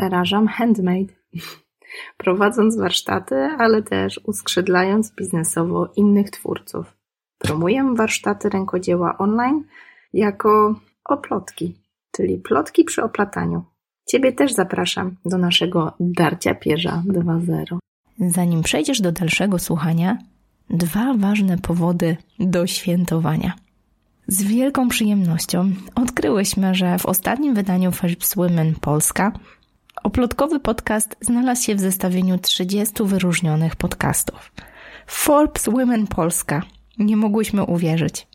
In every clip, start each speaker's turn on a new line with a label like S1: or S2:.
S1: Zarażam handmade. Prowadząc warsztaty, ale też uskrzydlając biznesowo innych twórców. Promuję warsztaty rękodzieła online jako oplotki, czyli plotki przy oplataniu. Ciebie też zapraszam do naszego Darcia Pierza 2.0.
S2: Zanim przejdziesz do dalszego słuchania, dwa ważne powody do świętowania. Z wielką przyjemnością odkryłyśmy, że w ostatnim wydaniu Forbes Women Polska oplotkowy podcast znalazł się w zestawieniu 30 wyróżnionych podcastów. Forbes Women Polska. Nie mogłyśmy uwierzyć.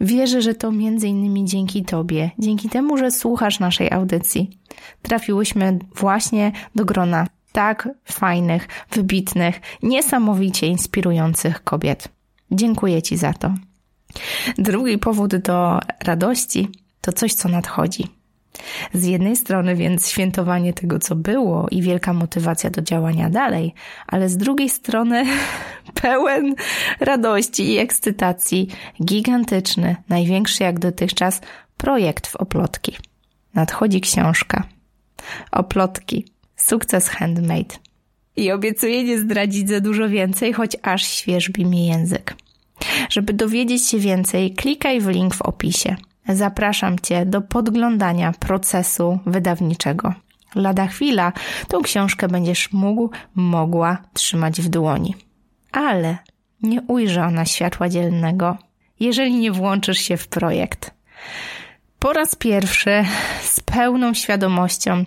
S2: Wierzę, że to między innymi dzięki Tobie, dzięki temu, że słuchasz naszej audycji, trafiłyśmy właśnie do grona tak fajnych, wybitnych, niesamowicie inspirujących kobiet. Dziękuję Ci za to. Drugi powód do radości to coś, co nadchodzi. Z jednej strony więc świętowanie tego, co było i wielka motywacja do działania dalej, ale z drugiej strony pełen radości i ekscytacji, gigantyczny, największy jak dotychczas projekt w Oplotki. Nadchodzi książka. Oplotki. Sukces handmade. I obiecuję nie zdradzić za dużo więcej, choć aż świeżbi mi język. Żeby dowiedzieć się więcej, klikaj w link w opisie. Zapraszam Cię do podglądania procesu wydawniczego. Lada chwila tą książkę będziesz mógł, mogła trzymać w dłoni. Ale nie ujrzy ona światła dzielnego, jeżeli nie włączysz się w projekt. Po raz pierwszy z pełną świadomością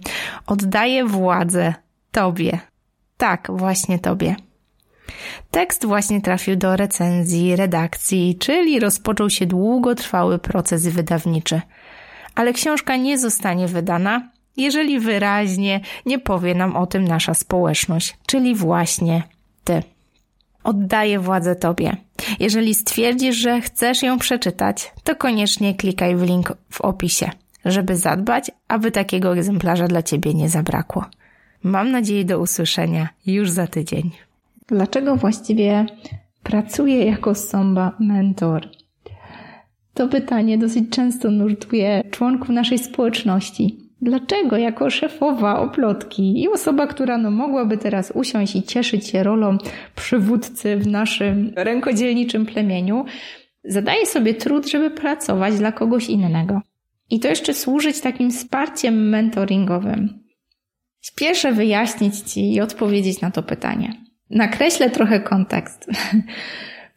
S2: oddaję władzę Tobie. Tak, właśnie Tobie. Tekst właśnie trafił do recenzji, redakcji, czyli rozpoczął się długotrwały proces wydawniczy. Ale książka nie zostanie wydana, jeżeli wyraźnie nie powie nam o tym nasza społeczność, czyli właśnie Ty. Oddaję władzę Tobie. Jeżeli stwierdzisz, że chcesz ją przeczytać, to koniecznie klikaj w link w opisie, żeby zadbać, aby takiego egzemplarza dla Ciebie nie zabrakło. Mam nadzieję do usłyszenia już za tydzień.
S1: Dlaczego właściwie pracuję jako Somba mentor? To pytanie dosyć często nurtuje członków naszej społeczności. Dlaczego jako szefowa oplotki i osoba, która no mogłaby teraz usiąść i cieszyć się rolą przywódcy w naszym rękodzielniczym plemieniu, zadaje sobie trud, żeby pracować dla kogoś innego. I to jeszcze służyć takim wsparciem mentoringowym. Spieszę wyjaśnić Ci i odpowiedzieć na to pytanie. Nakreślę trochę kontekst.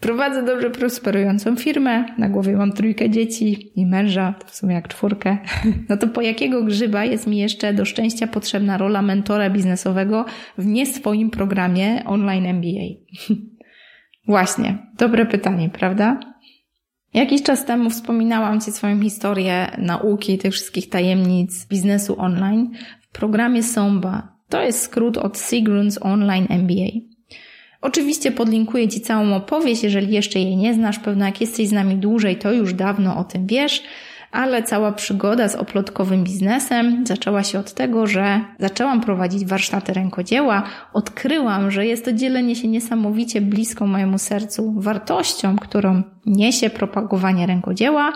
S1: Prowadzę dobrze prosperującą firmę, na głowie mam trójkę dzieci i męża, to w sumie jak czwórkę. No to po jakiego grzyba jest mi jeszcze do szczęścia potrzebna rola mentora biznesowego w nie swoim programie online MBA? Właśnie, dobre pytanie, prawda? Jakiś czas temu wspominałam Ci swoją historię nauki tych wszystkich tajemnic biznesu online w programie SOMBA. To jest skrót od Sigrun's Online MBA. Oczywiście podlinkuję Ci całą opowieść, jeżeli jeszcze jej nie znasz, pewno jak jesteś z nami dłużej, to już dawno o tym wiesz, ale cała przygoda z oplotkowym biznesem zaczęła się od tego, że zaczęłam prowadzić warsztaty rękodzieła, odkryłam, że jest to dzielenie się niesamowicie bliską mojemu sercu wartością, którą niesie propagowanie rękodzieła,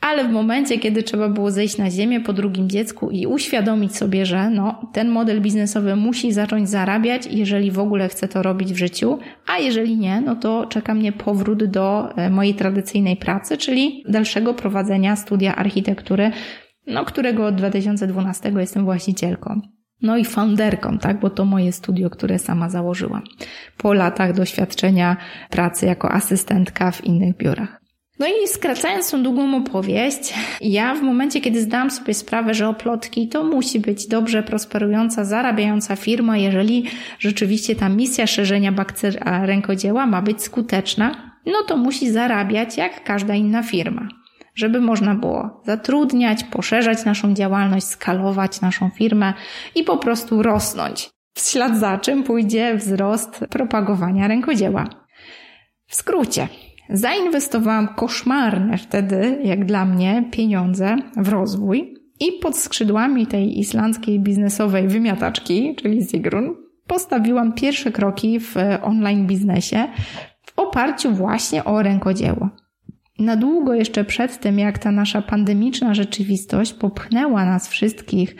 S1: ale w momencie, kiedy trzeba było zejść na ziemię po drugim dziecku i uświadomić sobie, że no, ten model biznesowy musi zacząć zarabiać, jeżeli w ogóle chcę to robić w życiu, a jeżeli nie, no to czeka mnie powrót do e, mojej tradycyjnej pracy, czyli dalszego prowadzenia studia architektury, no, którego od 2012 jestem właścicielką. No i founderką, tak, bo to moje studio, które sama założyłam. Po latach doświadczenia pracy jako asystentka w innych biurach. No i skracając tą długą opowieść, ja w momencie, kiedy zdałam sobie sprawę, że oplotki to musi być dobrze prosperująca, zarabiająca firma, jeżeli rzeczywiście ta misja szerzenia bakterii rękodzieła ma być skuteczna, no to musi zarabiać jak każda inna firma. Żeby można było zatrudniać, poszerzać naszą działalność, skalować naszą firmę i po prostu rosnąć. W ślad za czym pójdzie wzrost propagowania rękodzieła. W skrócie, Zainwestowałam koszmarne wtedy, jak dla mnie, pieniądze w rozwój i pod skrzydłami tej islandzkiej biznesowej wymiataczki, czyli Sigrun, postawiłam pierwsze kroki w online biznesie w oparciu właśnie o rękodzieło. Na długo jeszcze przed tym, jak ta nasza pandemiczna rzeczywistość popchnęła nas wszystkich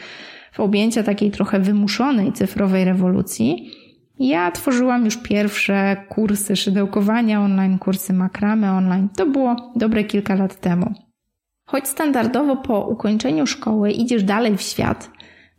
S1: w objęcia takiej trochę wymuszonej cyfrowej rewolucji, ja tworzyłam już pierwsze kursy szydełkowania online, kursy makramy online. To było dobre kilka lat temu. Choć standardowo po ukończeniu szkoły idziesz dalej w świat,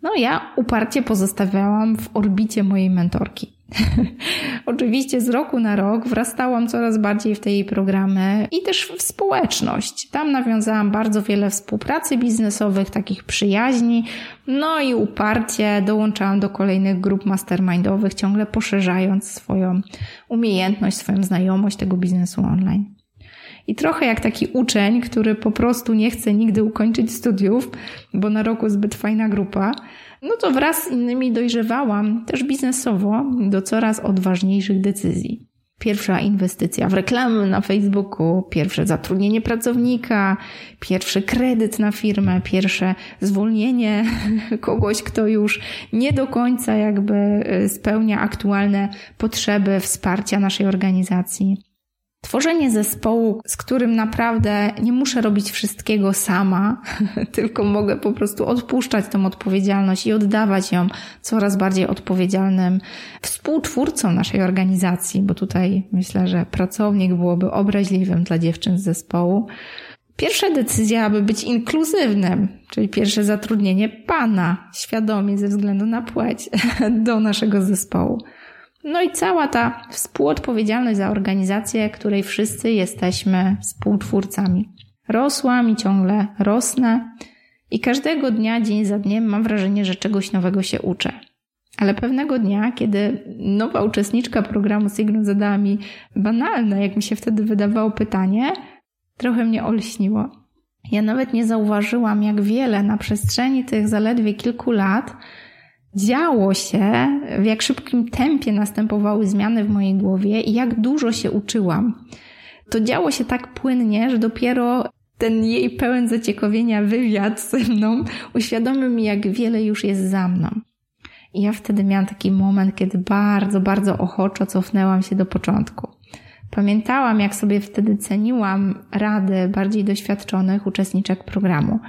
S1: no ja uparcie pozostawiałam w orbicie mojej mentorki. Oczywiście z roku na rok wrastałam coraz bardziej w te programy i też w społeczność. Tam nawiązałam bardzo wiele współpracy biznesowych, takich przyjaźni, no i uparcie dołączałam do kolejnych grup mastermindowych, ciągle poszerzając swoją umiejętność, swoją znajomość tego biznesu online. I trochę jak taki uczeń, który po prostu nie chce nigdy ukończyć studiów, bo na roku zbyt fajna grupa, no to wraz z innymi dojrzewałam też biznesowo do coraz odważniejszych decyzji. Pierwsza inwestycja w reklamy na Facebooku, pierwsze zatrudnienie pracownika, pierwszy kredyt na firmę, pierwsze zwolnienie kogoś, kto już nie do końca jakby e, spełnia aktualne potrzeby wsparcia naszej organizacji. Tworzenie zespołu, z którym naprawdę nie muszę robić wszystkiego sama, tylko mogę po prostu odpuszczać tą odpowiedzialność i oddawać ją coraz bardziej odpowiedzialnym współtwórcom naszej organizacji, bo tutaj myślę, że pracownik byłoby obraźliwym dla dziewczyn z zespołu. Pierwsza decyzja, aby być inkluzywnym, czyli pierwsze zatrudnienie pana, świadomie ze względu na płeć, do naszego zespołu. No i cała ta współodpowiedzialność za organizację, której wszyscy jesteśmy współtwórcami. Rosłam i ciągle rosnę i każdego dnia, dzień za dniem mam wrażenie, że czegoś nowego się uczę. Ale pewnego dnia, kiedy nowa uczestniczka programu Signum zadała mi banalne, jak mi się wtedy wydawało, pytanie, trochę mnie olśniło. Ja nawet nie zauważyłam, jak wiele na przestrzeni tych zaledwie kilku lat działo się, w jak szybkim tempie następowały zmiany w mojej głowie i jak dużo się uczyłam. To działo się tak płynnie, że dopiero ten jej pełen zaciekawienia wywiad ze mną uświadomił mi, jak wiele już jest za mną. I ja wtedy miałam taki moment, kiedy bardzo, bardzo ochoczo cofnęłam się do początku. Pamiętałam, jak sobie wtedy ceniłam rady bardziej doświadczonych uczestniczek programu.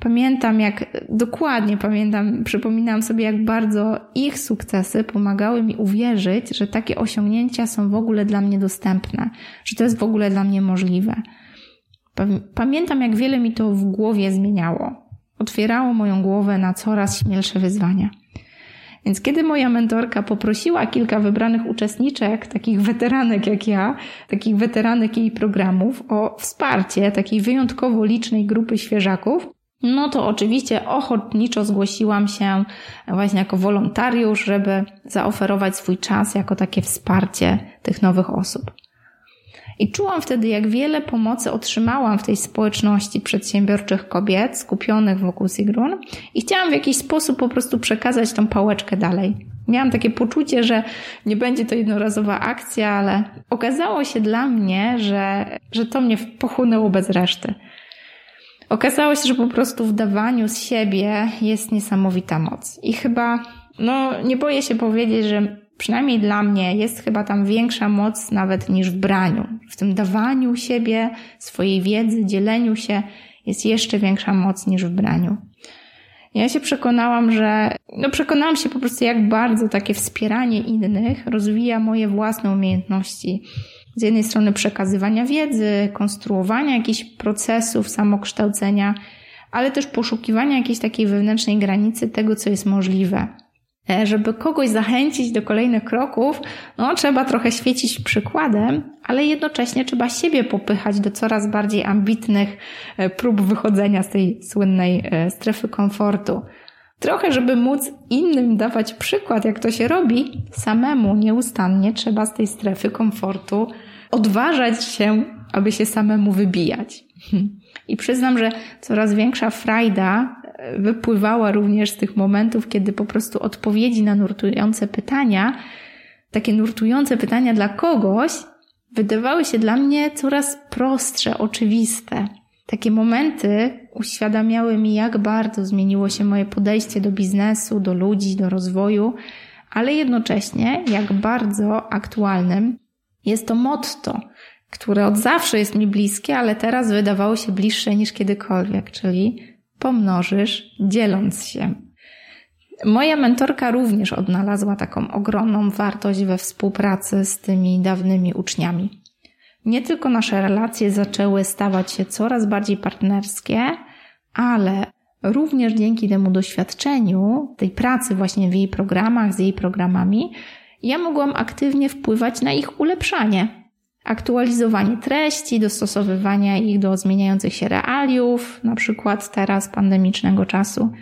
S1: Pamiętam, jak dokładnie pamiętam, przypominam sobie, jak bardzo ich sukcesy pomagały mi uwierzyć, że takie osiągnięcia są w ogóle dla mnie dostępne, że to jest w ogóle dla mnie możliwe. Pamiętam, jak wiele mi to w głowie zmieniało. Otwierało moją głowę na coraz śmielsze wyzwania. Więc kiedy moja mentorka poprosiła kilka wybranych uczestniczek, takich weteranek jak ja, takich weteranek jej programów, o wsparcie takiej wyjątkowo licznej grupy świeżaków, no to oczywiście ochotniczo zgłosiłam się właśnie jako wolontariusz, żeby zaoferować swój czas jako takie wsparcie tych nowych osób. I czułam wtedy, jak wiele pomocy otrzymałam w tej społeczności przedsiębiorczych kobiet skupionych wokół Sigrun i chciałam w jakiś sposób po prostu przekazać tą pałeczkę dalej. Miałam takie poczucie, że nie będzie to jednorazowa akcja, ale okazało się dla mnie, że, że to mnie pochłonęło bez reszty. Okazało się, że po prostu w dawaniu z siebie jest niesamowita moc. I chyba, no, nie boję się powiedzieć, że przynajmniej dla mnie jest chyba tam większa moc nawet niż w braniu. W tym dawaniu siebie, swojej wiedzy, dzieleniu się jest jeszcze większa moc niż w braniu. Ja się przekonałam, że, no przekonałam się po prostu, jak bardzo takie wspieranie innych rozwija moje własne umiejętności z jednej strony przekazywania wiedzy, konstruowania jakichś procesów samokształcenia, ale też poszukiwania jakiejś takiej wewnętrznej granicy tego, co jest możliwe. E, żeby kogoś zachęcić do kolejnych kroków, no trzeba trochę świecić przykładem, ale jednocześnie trzeba siebie popychać do coraz bardziej ambitnych e, prób wychodzenia z tej słynnej e, strefy komfortu. Trochę, żeby móc innym dawać przykład, jak to się robi, samemu nieustannie trzeba z tej strefy komfortu odważać się, aby się samemu wybijać. I przyznam, że coraz większa frajda e, wypływała również z tych momentów, kiedy po prostu odpowiedzi na nurtujące pytania, takie nurtujące pytania dla kogoś, wydawały się dla mnie coraz prostsze, oczywiste. Takie momenty uświadamiały mi, jak bardzo zmieniło się moje podejście do biznesu, do ludzi, do rozwoju, ale jednocześnie jak bardzo aktualnym jest to motto, które od zawsze jest mi bliskie, ale teraz wydawało się bliższe niż kiedykolwiek, czyli pomnożysz dzieląc się. Moja mentorka również odnalazła taką ogromną wartość we współpracy z tymi dawnymi uczniami. Nie tylko nasze relacje zaczęły stawać się coraz bardziej partnerskie, ale również dzięki temu doświadczeniu, tej pracy właśnie w jej programach, z jej programami, ja mogłam aktywnie wpływać na ich ulepszanie. Aktualizowanie treści, dostosowywanie ich do zmieniających się realiów, na przykład teraz pandemicznego czasu.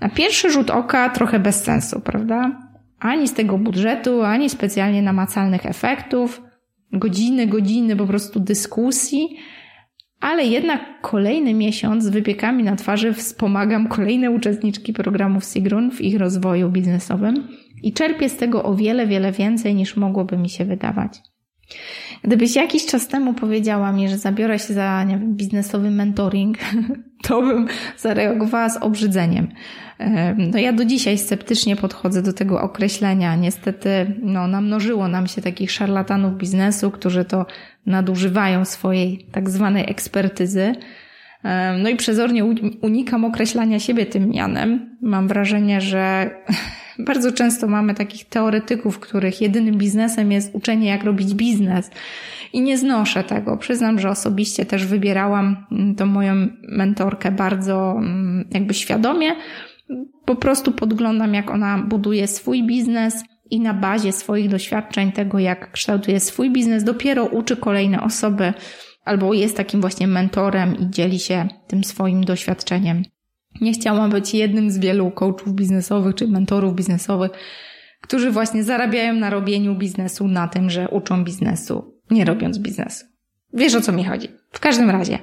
S1: Na pierwszy rzut oka trochę bez sensu, prawda? Ani z tego budżetu, ani specjalnie namacalnych efektów, godziny, godziny po prostu dyskusji, ale jednak kolejny miesiąc z wypiekami na twarzy wspomagam kolejne uczestniczki programów Sigrun w ich rozwoju biznesowym i czerpię z tego o wiele, wiele więcej niż mogłoby mi się wydawać. Gdybyś jakiś czas temu powiedziała mi, że zabiorę się za nie wiem, biznesowy mentoring, to bym zareagowała z obrzydzeniem. No ja do dzisiaj sceptycznie podchodzę do tego określenia. Niestety no, namnożyło nam się takich szarlatanów biznesu, którzy to nadużywają swojej tak zwanej ekspertyzy. No i przezornie unikam określania siebie tym mianem. Mam wrażenie, że bardzo często mamy takich teoretyków, których jedynym biznesem jest uczenie, jak robić biznes. I nie znoszę tego. Przyznam, że osobiście też wybierałam mm, tą moją mentorkę bardzo mm, jakby świadomie. Po prostu podglądam, jak ona buduje swój biznes i na bazie swoich doświadczeń, tego jak kształtuje swój biznes, dopiero uczy kolejne osoby albo jest takim właśnie mentorem i dzieli się tym swoim doświadczeniem. Nie chciałam być jednym z wielu coachów biznesowych czy mentorów biznesowych, którzy właśnie zarabiają na robieniu biznesu na tym, że uczą biznesu, nie robiąc biznesu. Wiesz o co mi chodzi. W każdym razie.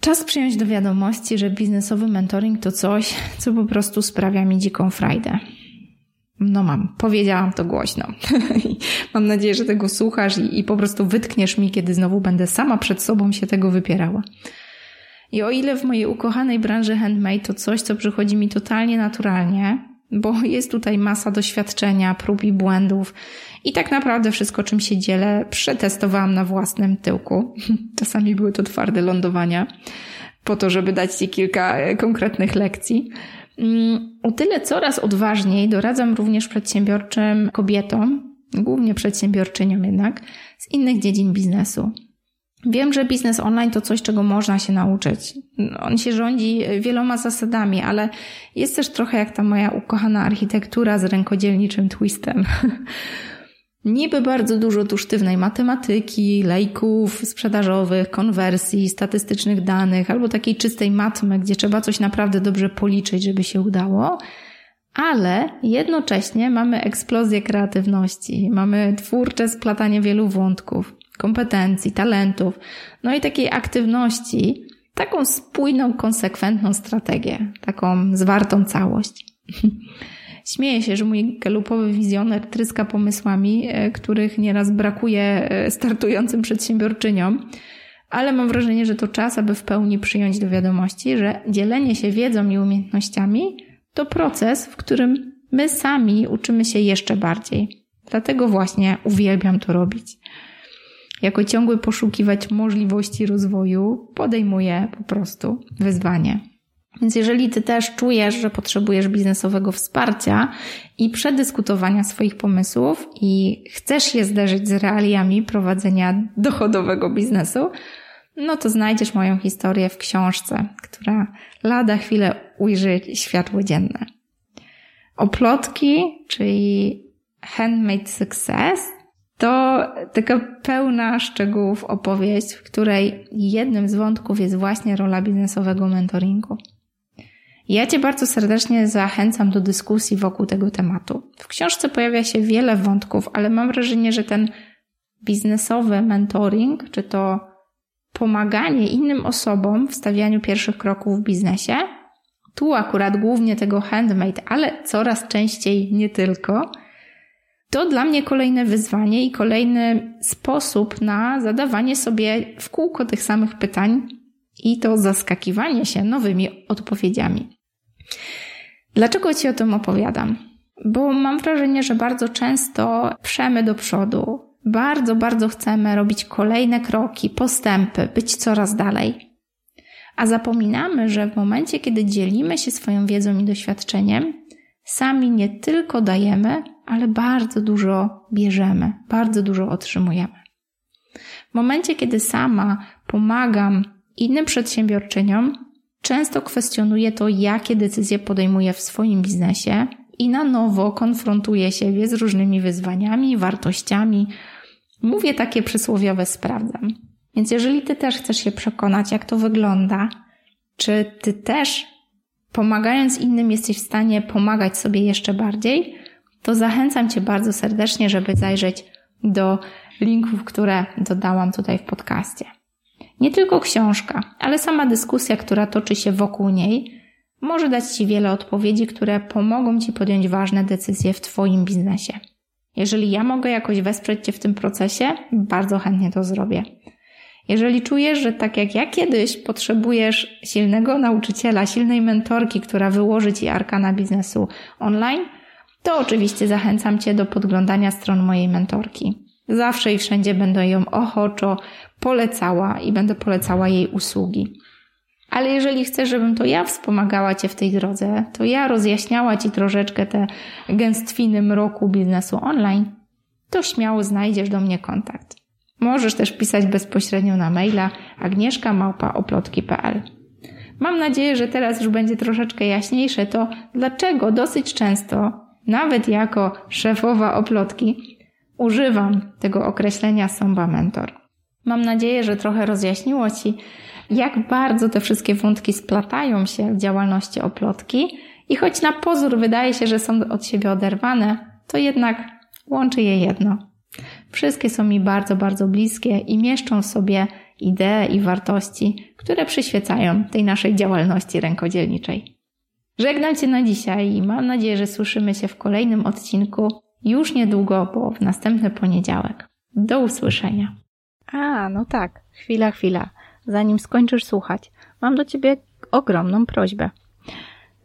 S1: Czas przyjąć do wiadomości, że biznesowy mentoring to coś, co po prostu sprawia mi dziką frajdę. No mam, powiedziałam to głośno. mam nadzieję, że tego słuchasz i, i po prostu wytkniesz mi, kiedy znowu będę sama przed sobą się tego wypierała. I o ile w mojej ukochanej branży handmade to coś, co przychodzi mi totalnie naturalnie, bo jest tutaj masa doświadczenia, prób i błędów i tak naprawdę wszystko, czym się dzielę, przetestowałam na własnym tyłku. Czasami były to twarde lądowania, po to, żeby dać Ci kilka e, konkretnych lekcji. Mm, o tyle coraz odważniej doradzam również przedsiębiorczym kobietom, głównie przedsiębiorczyniom jednak, z innych dziedzin biznesu. Wiem, że biznes online to coś, czego można się nauczyć. On się rządzi wieloma zasadami, ale jest też trochę jak ta moja ukochana architektura z rękodzielniczym twistem. Niby bardzo dużo tu sztywnej matematyki, lejków sprzedażowych, konwersji, statystycznych danych, albo takiej czystej matmy, gdzie trzeba coś naprawdę dobrze policzyć, żeby się udało, ale jednocześnie mamy eksplozję kreatywności, mamy twórcze splatanie wielu wątków kompetencji, talentów, no i takiej aktywności, taką spójną, konsekwentną strategię, taką zwartą całość. Śmieję się, że mój galupowy wizjoner tryska pomysłami, e, których nieraz brakuje e, startującym przedsiębiorczyniom, ale mam wrażenie, że to czas, aby w pełni przyjąć do wiadomości, że dzielenie się wiedzą i umiejętnościami to proces, w którym my sami uczymy się jeszcze bardziej. Dlatego właśnie uwielbiam to robić jako ciągły poszukiwać możliwości rozwoju, podejmuję po prostu wyzwanie. Więc jeżeli ty też czujesz, że potrzebujesz biznesowego wsparcia i przedyskutowania swoich pomysłów i chcesz je zderzyć z realiami prowadzenia dochodowego biznesu, no to znajdziesz moją historię w książce, która lada chwilę ujrzy światło dzienne. Oplotki, czyli Handmade Success, to taka pełna szczegółów opowieść, w której jednym z wątków jest właśnie rola biznesowego mentoringu. Ja Cię bardzo serdecznie zachęcam do dyskusji wokół tego tematu. W książce pojawia się wiele wątków, ale mam wrażenie, że ten biznesowy mentoring, czy to pomaganie innym osobom w stawianiu pierwszych kroków w biznesie, tu akurat głównie tego handmade, ale coraz częściej nie tylko, to dla mnie kolejne wyzwanie i kolejny sposób na zadawanie sobie w kółko tych samych pytań i to zaskakiwanie się nowymi odpowiedziami. Dlaczego Ci o tym opowiadam? Bo mam wrażenie, że bardzo często przemy do przodu, bardzo, bardzo chcemy robić kolejne kroki, postępy, być coraz dalej. A zapominamy, że w momencie, kiedy dzielimy się swoją wiedzą i doświadczeniem, sami nie tylko dajemy, ale bardzo dużo bierzemy, bardzo dużo otrzymujemy. W momencie, kiedy sama pomagam innym przedsiębiorczyniom, często kwestionuję to, jakie decyzje podejmuję w swoim biznesie i na nowo konfrontuję siebie z różnymi wyzwaniami, wartościami. Mówię takie przysłowiowe sprawdzam. Więc jeżeli ty też chcesz się przekonać, jak to wygląda, czy ty też pomagając innym jesteś w stanie pomagać sobie jeszcze bardziej, to zachęcam cię bardzo serdecznie, żeby zajrzeć do linków, które dodałam tutaj w podcaście. Nie tylko książka, ale sama dyskusja, która toczy się wokół niej, może dać Ci wiele odpowiedzi, które pomogą Ci podjąć ważne decyzje w Twoim biznesie. Jeżeli ja mogę jakoś wesprzeć Cię w tym procesie, bardzo chętnie to zrobię. Jeżeli czujesz, że tak jak ja kiedyś potrzebujesz silnego nauczyciela, silnej mentorki, która wyłoży Ci arkana biznesu online, to oczywiście zachęcam Cię do podglądania stron mojej mentorki. Zawsze i wszędzie będę ją ochoczo polecała i będę polecała jej usługi. Ale jeżeli chcesz, żebym to ja wspomagała Cię w tej drodze, to ja rozjaśniała Ci troszeczkę te gęstwiny mroku biznesu online, to śmiało znajdziesz do mnie kontakt. Możesz też pisać bezpośrednio na maila agnieszka.oplotki.pl Mam nadzieję, że teraz już będzie troszeczkę jaśniejsze to, dlaczego dosyć często, nawet jako szefowa oplotki, używam tego określenia Somba Mentor. Mam nadzieję, że trochę rozjaśniło Ci, jak bardzo te wszystkie wątki splatają się w działalności oplotki i choć na pozór wydaje się, że są od siebie oderwane, to jednak łączy je jedno. Wszystkie są mi bardzo, bardzo bliskie i mieszczą w sobie idee i wartości, które przyświecają tej naszej działalności rękodzielniczej. Żegnam Cię na dzisiaj i mam nadzieję, że słyszymy się w kolejnym odcinku już niedługo, bo w następny poniedziałek. Do usłyszenia.
S2: A, no tak. Chwila, chwila. Zanim skończysz słuchać, mam do Ciebie ogromną prośbę.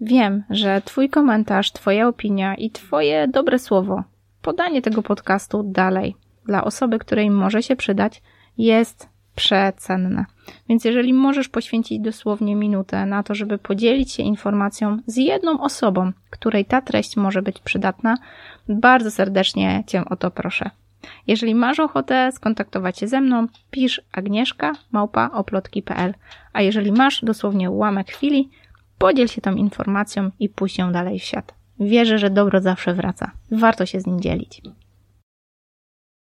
S2: Wiem, że Twój komentarz, Twoja opinia i Twoje dobre słowo, podanie tego podcastu dalej dla osoby, której może się przydać, jest przecenne. Więc jeżeli możesz poświęcić dosłownie minutę na to, żeby podzielić się informacją z jedną osobą, której ta treść może być przydatna, bardzo serdecznie Cię o to proszę. Jeżeli masz ochotę skontaktować się ze mną, pisz agnieszka małpa oplotki.pl, a jeżeli masz dosłownie ułamek chwili, podziel się tą informacją i puść ją dalej w świat. Wierzę, że dobro zawsze wraca. Warto się z nim dzielić.